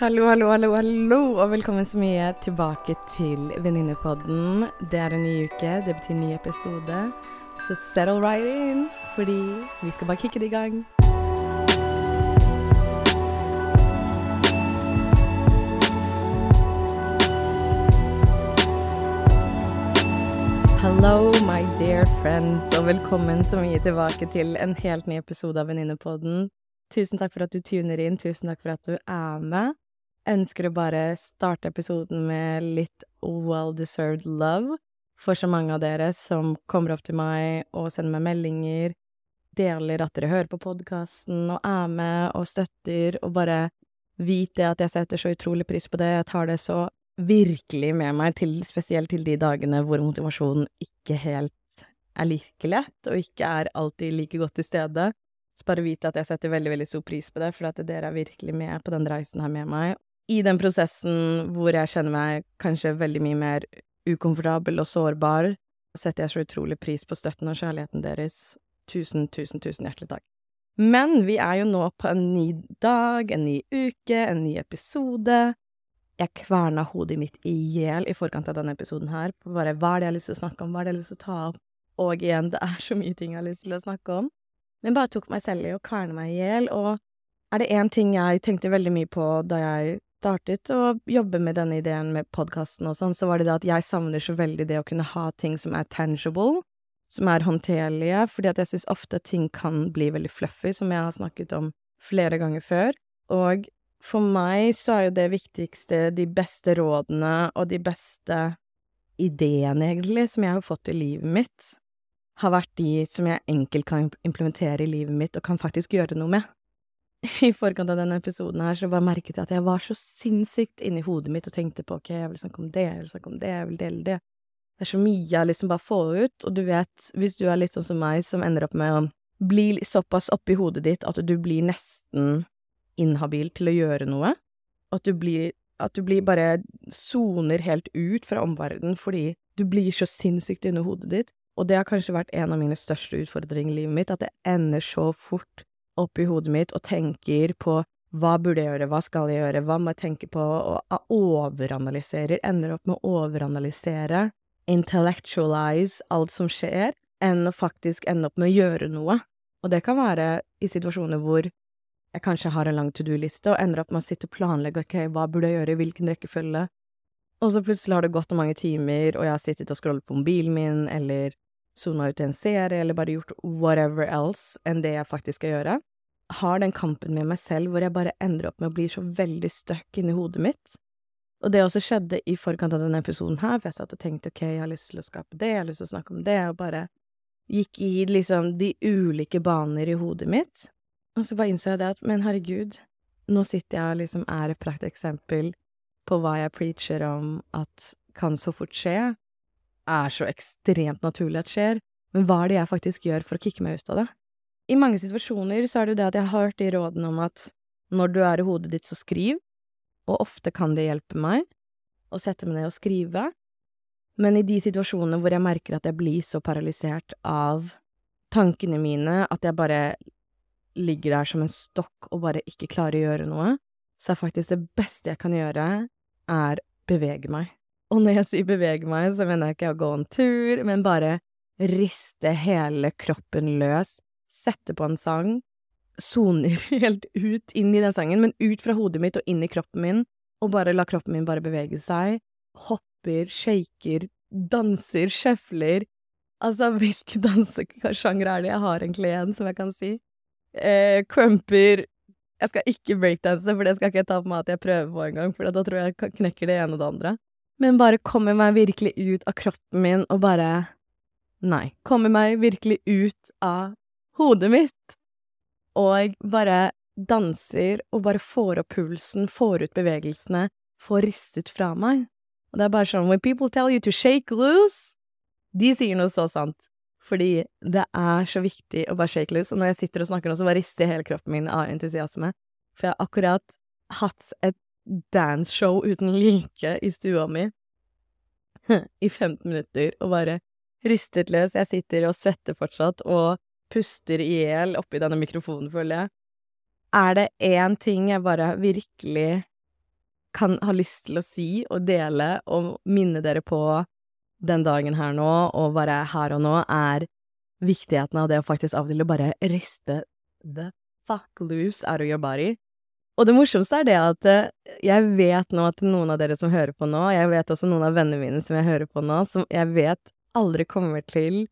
Hallo, hallo, hallo, hallo, og velkommen så mye tilbake til Venninnepodden. Det er en ny uke, det betyr ny episode. Så settle right in, fordi vi skal bare kicke det i gang. Hello, my dear friends, og velkommen så mye tilbake til en helt ny episode av Venninnepodden. Tusen takk for at du tuner inn, tusen takk for at du er med. Ønsker å bare starte episoden med litt well-deserved love for så mange av dere som kommer opp til meg og sender meg meldinger, deler at dere hører på podkasten og er med og støtter, og bare vit det at jeg setter så utrolig pris på det. Jeg tar det så virkelig med meg til spesielt til de dagene hvor motivasjonen ikke helt er like lett, og ikke er alltid like godt til stede. Så bare vite at jeg setter veldig, veldig stor pris på det, for at dere er virkelig med på den reisen her med meg. I den prosessen hvor jeg kjenner meg kanskje veldig mye mer ukomfortabel og sårbar, setter jeg så utrolig pris på støtten og kjærligheten deres. Tusen, tusen, tusen hjertelig takk. Men vi er jo nå på en ny dag, en ny uke, en ny episode. Jeg kverna hodet mitt i hjel i forkant av denne episoden her, bare hva er det jeg har lyst til å snakke om, hva er det jeg har lyst til å ta opp, og igjen, det er så mye ting jeg har lyst til å snakke om, men bare tok meg selv i å kverne meg i hjel, og er det én ting jeg tenkte veldig mye på da jeg startet å jobbe med denne ideen med podkasten og sånn, så var det det at jeg savner så veldig det å kunne ha ting som er tangible, som er håndterlige, fordi at jeg syns ofte ting kan bli veldig fluffy, som jeg har snakket om flere ganger før, og for meg så er jo det viktigste de beste rådene og de beste ideene, egentlig, som jeg har fått i livet mitt, har vært de som jeg enkelt kan implementere i livet mitt og kan faktisk gjøre noe med. I forkant av denne episoden her så bare merket jeg at jeg var så sinnssykt inni hodet mitt og tenkte på ok, jeg vil snakke om det, jeg vil snakke om det, jeg vil dele det. Det er så mye jeg liksom bare får ut, og du vet, hvis du er litt sånn som meg, som ender opp med å bli såpass oppi hodet ditt at du blir nesten inhabil til å gjøre noe. At du blir At du blir bare soner helt ut fra omverdenen fordi du blir så sinnssykt inni hodet ditt. Og det har kanskje vært en av mine største utfordringer i livet mitt, at det ender så fort oppi hodet mitt og tenker på hva burde jeg gjøre, hva skal jeg gjøre, hva må jeg tenke på, og overanalyserer, ender opp med å overanalysere, intellectualize alt som skjer, enn å faktisk ende opp med å gjøre noe. Og det kan være i situasjoner hvor jeg kanskje har en lang to do-liste, og ender opp med å sitte og planlegge ok, hva burde jeg gjøre, i hvilken rekkefølge, og så plutselig har det gått mange timer, og jeg har sittet og scrollet på mobilen min, eller sona ut i en serie, eller bare gjort whatever else enn det jeg faktisk skal gjøre. Har den kampen med meg selv hvor jeg bare ender opp med å bli så veldig stuck inni hodet mitt. Og det også skjedde i forkant av denne episoden her, for jeg satt og tenkte ok, jeg har lyst til å skape det, jeg har lyst til å snakke om det, og bare gikk i liksom de ulike baner i hodet mitt. Og så bare innså jeg det at, men herregud, nå sitter jeg og liksom er et prakteksempel på hva jeg preacher om at kan så fort skje, er så ekstremt naturlig at skjer, men hva er det jeg faktisk gjør for å kicke meg ut av det? I mange situasjoner så er det jo det at jeg har hørt de rådene om at når du er i hodet ditt, så skriv, og ofte kan det hjelpe meg å sette meg ned og skrive, men i de situasjonene hvor jeg merker at jeg blir så paralysert av tankene mine at jeg bare ligger der som en stokk og bare ikke klarer å gjøre noe, så er faktisk det beste jeg kan gjøre, er bevege meg. Og når jeg sier bevege meg, så mener jeg ikke å gå en tur, men bare riste hele kroppen løs, sette på en sang, soner helt ut inn i den sangen, men ut fra hodet mitt og inn i kroppen min, og bare la kroppen min bare bevege seg, hopper, shaker, danser, sjøfler, altså hvilke dansesjangre er det jeg har egentlig igjen, som jeg kan si? eh, crumper Jeg skal ikke breakdanse, for det skal ikke jeg ta på meg at jeg prøver på engang, for da tror jeg jeg knekker det ene og det andre. Men bare kommer meg virkelig ut av kroppen min og bare Nei. Kommer meg virkelig ut av hodet mitt. Og bare danser og bare får opp pulsen, får ut bevegelsene, får ristet fra meg. Og det er bare sånn When people tell you to shake loose, de sier noe så sant. Fordi det er så viktig å bare shake loose, og når jeg sitter og snakker nå, så bare rister hele kroppen min av entusiasme. For jeg har akkurat hatt et danceshow uten like i stua mi i 15 minutter, og bare ristet løs. Jeg sitter og svetter fortsatt, og puster i hjel oppi denne mikrofonen, føler jeg. Er det én ting jeg bare virkelig kan ha lyst til å si og dele og minne dere på den dagen her nå, og bare her og nå, er viktigheten av det å faktisk av og til bare riste the fuck loose out of your body. Og det morsomste er det at eh, jeg vet nå at noen av dere som hører på nå, jeg vet også noen av vennene mine som jeg hører på nå, som jeg vet aldri kommer til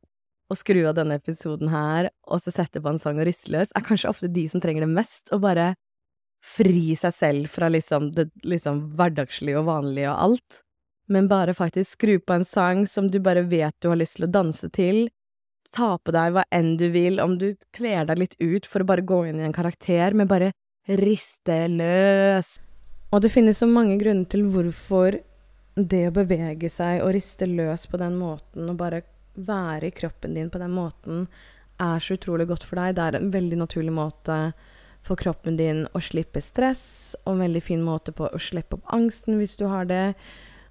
å skru av denne episoden her og så sette på en sang og riste løs, er kanskje ofte de som trenger det mest, å bare fri seg selv fra liksom det liksom hverdagslige og vanlige og alt, men bare faktisk skru på en sang som du bare vet du har lyst til å danse til, ta på deg hva enn du vil, om du kler deg litt ut for å bare gå inn i en karakter, men bare riste løs. Og det finnes så mange grunner til hvorfor det å bevege seg og riste løs på den måten, og bare være i kroppen din på den måten, er så utrolig godt for deg. Det er en veldig naturlig måte for kroppen din å slippe stress, og en veldig fin måte på å slippe opp angsten hvis du har det,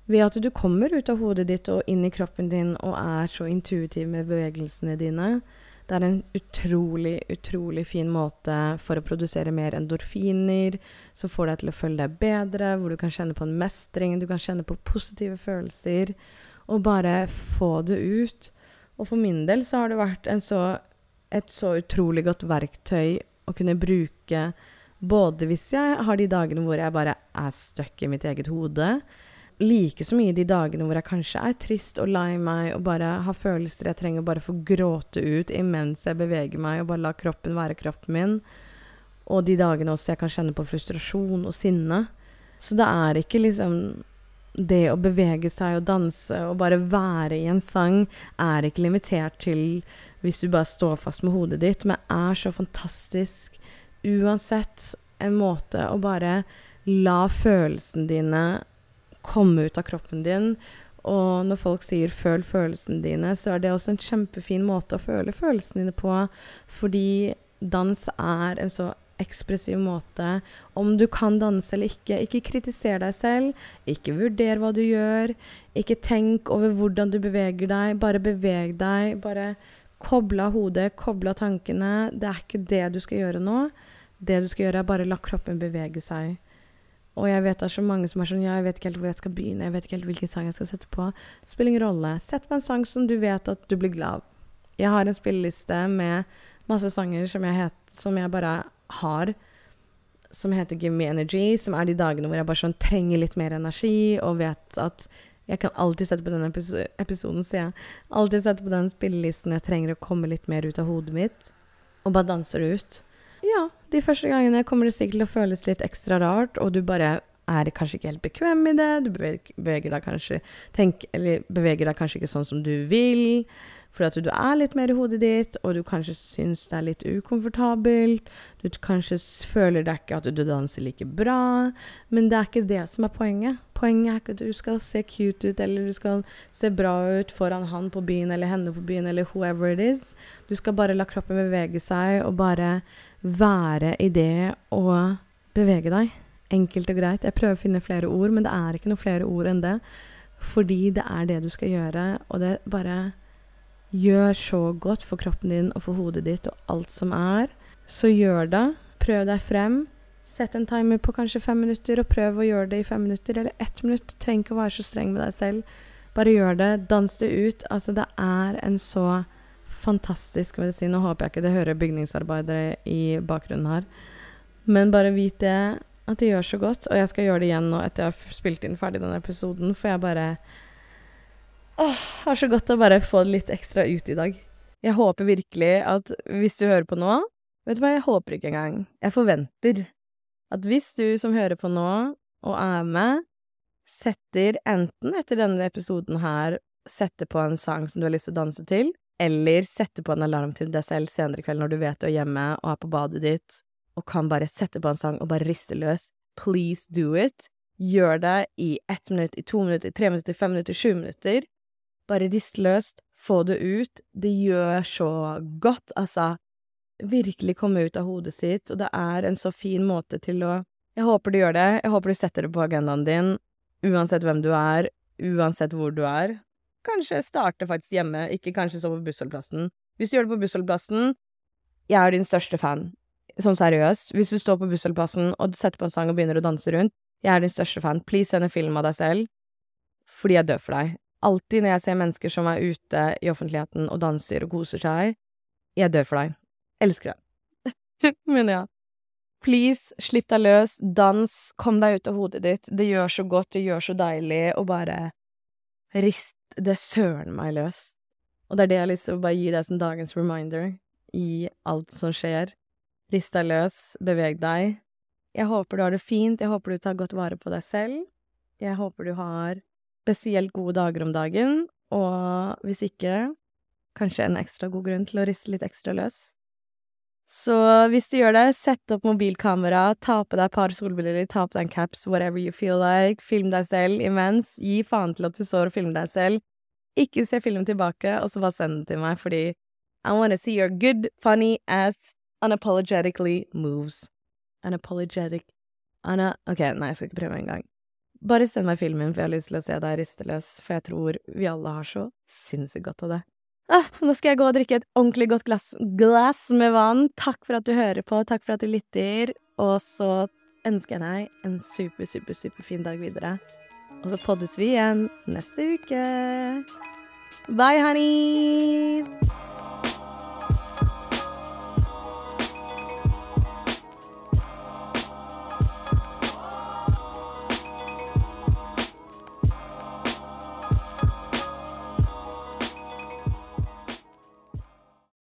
ved at du kommer ut av hodet ditt og inn i kroppen din og er så intuitiv med bevegelsene dine. Det er en utrolig, utrolig fin måte for å produsere mer endorfiner, som får deg til å føle deg bedre, hvor du kan kjenne på en mestring, du kan kjenne på positive følelser, og bare få det ut. Og for min del så har det vært så, et så utrolig godt verktøy å kunne bruke både hvis jeg har de dagene hvor jeg bare er stuck i mitt eget hode, like så mye de dagene hvor jeg kanskje er trist og lei meg og bare har følelser jeg trenger bare få gråte ut imens jeg beveger meg og bare la kroppen være kroppen min, og de dagene også jeg kan kjenne på frustrasjon og sinne. Så det er ikke liksom det å bevege seg og danse og bare være i en sang er ikke limitert til hvis du bare står fast med hodet ditt, men er så fantastisk uansett en måte å bare la følelsene dine komme ut av kroppen din. Og når folk sier 'føl følelsene dine', så er det også en kjempefin måte å føle følelsene dine på, fordi dans er en så ekspressiv måte. Om du kan danse eller ikke. Ikke kritiser deg selv. Ikke vurder hva du gjør. Ikke tenk over hvordan du beveger deg. Bare beveg deg. Bare Koble av hodet, koble av tankene. Det er ikke det du skal gjøre nå. Det du skal gjøre, er bare la kroppen bevege seg. Og jeg vet det er så mange som er sånn Ja, jeg vet ikke helt hvor jeg skal begynne. Jeg vet ikke helt hvilken sang jeg skal sette på. Spiller ingen rolle. Sett på en sang som du vet at du blir glad av. Jeg har en spilleliste med masse sanger som jeg, het, som jeg bare har. Som heter Give Me Energy. Som er de dagene hvor jeg bare sånn trenger litt mer energi og vet at jeg kan alltid sette på den episoden, sier jeg. Alltid sette på den spillelisten jeg trenger å komme litt mer ut av hodet mitt. Og bare danser ut. Ja, de første gangene kommer det sikkert til å føles litt ekstra rart, og du bare er kanskje ikke helt bekvem i det. Du beveger deg kanskje, tenk, beveger deg kanskje ikke sånn som du vil. Fordi at du er litt mer i hodet ditt, og du kanskje syns det er litt ukomfortabelt. Du kanskje føler deg ikke at du danser like bra. Men det er ikke det som er poenget. Poenget er ikke at du skal se cute ut, eller du skal se bra ut foran han på byen, eller henne på byen, eller whoever it is. Du skal bare la kroppen bevege seg, og bare være i det og bevege deg. Enkelt og greit. Jeg prøver å finne flere ord, men det er ikke noe flere ord enn det. Fordi det er det du skal gjøre, og det bare gjør så godt for kroppen din og for hodet ditt og alt som er, så gjør det. Prøv deg frem. Sett en timer på kanskje fem minutter, og prøv å gjøre det i fem minutter eller ett minutt. Trenger ikke å være så streng med deg selv. Bare gjør det. Dans det ut. Altså, det er en så fantastisk medisin. Nå håper jeg ikke det hører bygningsarbeidere i bakgrunnen her. Men bare vit det, at det gjør så godt. Og jeg skal gjøre det igjen nå etter jeg har spilt inn ferdig denne episoden, for jeg bare Åh, er så godt å bare få det litt ekstra ut i dag. Jeg håper virkelig at hvis du hører på nå Vet du hva, jeg håper ikke engang. Jeg forventer at hvis du som hører på nå, og er med, setter enten etter denne episoden her setter på en sang som du har lyst til å danse til, eller setter på en alarm til deg selv senere i kveld når du vet du er hjemme og er på badet ditt, og kan bare sette på en sang og bare riste løs. Please do it. Gjør det i ett minutt, i to minutter, i tre minutter, i fem minutter, i sju minutter. Bare rist løst, få det ut. Det gjør så godt, altså. Virkelig komme ut av hodet sitt, og det er en så fin måte til å Jeg håper du gjør det, jeg håper du setter det på agendaen din, uansett hvem du er, uansett hvor du er. Kanskje starte faktisk hjemme, ikke kanskje stå på bussholdeplassen. Hvis du gjør det på bussholdeplassen, jeg er din største fan. Sånn seriøst. Hvis du står på bussholdeplassen og setter på en sang og begynner å danse rundt, Jeg er din største fan. Please send en film av deg selv, fordi jeg dør for deg. Alltid når jeg ser mennesker som er ute i offentligheten og danser og koser seg, jeg dør for deg. Elsker deg. Men ja. Please, slipp deg løs, dans, kom deg ut av hodet ditt. Det gjør så godt, det gjør så deilig å bare rist det søren meg løs. Og det er det jeg har lyst til å bare gi deg som dagens reminder i alt som skjer. Rist deg løs, beveg deg. Jeg håper du har det fint, jeg håper du tar godt vare på deg selv. Jeg håper du har spesielt gode dager om dagen, og hvis ikke, kanskje en ekstra god grunn til å riste litt ekstra løs. Så hvis du gjør det, sett opp mobilkamera, ta på deg et par solbriller, ta på deg en caps, whatever you feel like, film deg selv imens, gi faen til at du står og filmer deg selv. Ikke se filmen tilbake, og så bare send den til meg, fordi I wanna see your good, funny ass, unapologetically moves. Unapologetic Anna Ok, nei, jeg skal ikke prøve engang. Bare send meg filmen, for jeg har lyst til å se deg risteløs, for jeg tror vi alle har så sinnssykt godt av det. Ah, nå skal jeg gå og drikke et ordentlig godt glass, glass med vann. Takk for at du hører på, takk for at du lytter, og så ønsker jeg deg en super, super, superfin dag videre. Og så poddes vi igjen neste uke. Bye, honeys!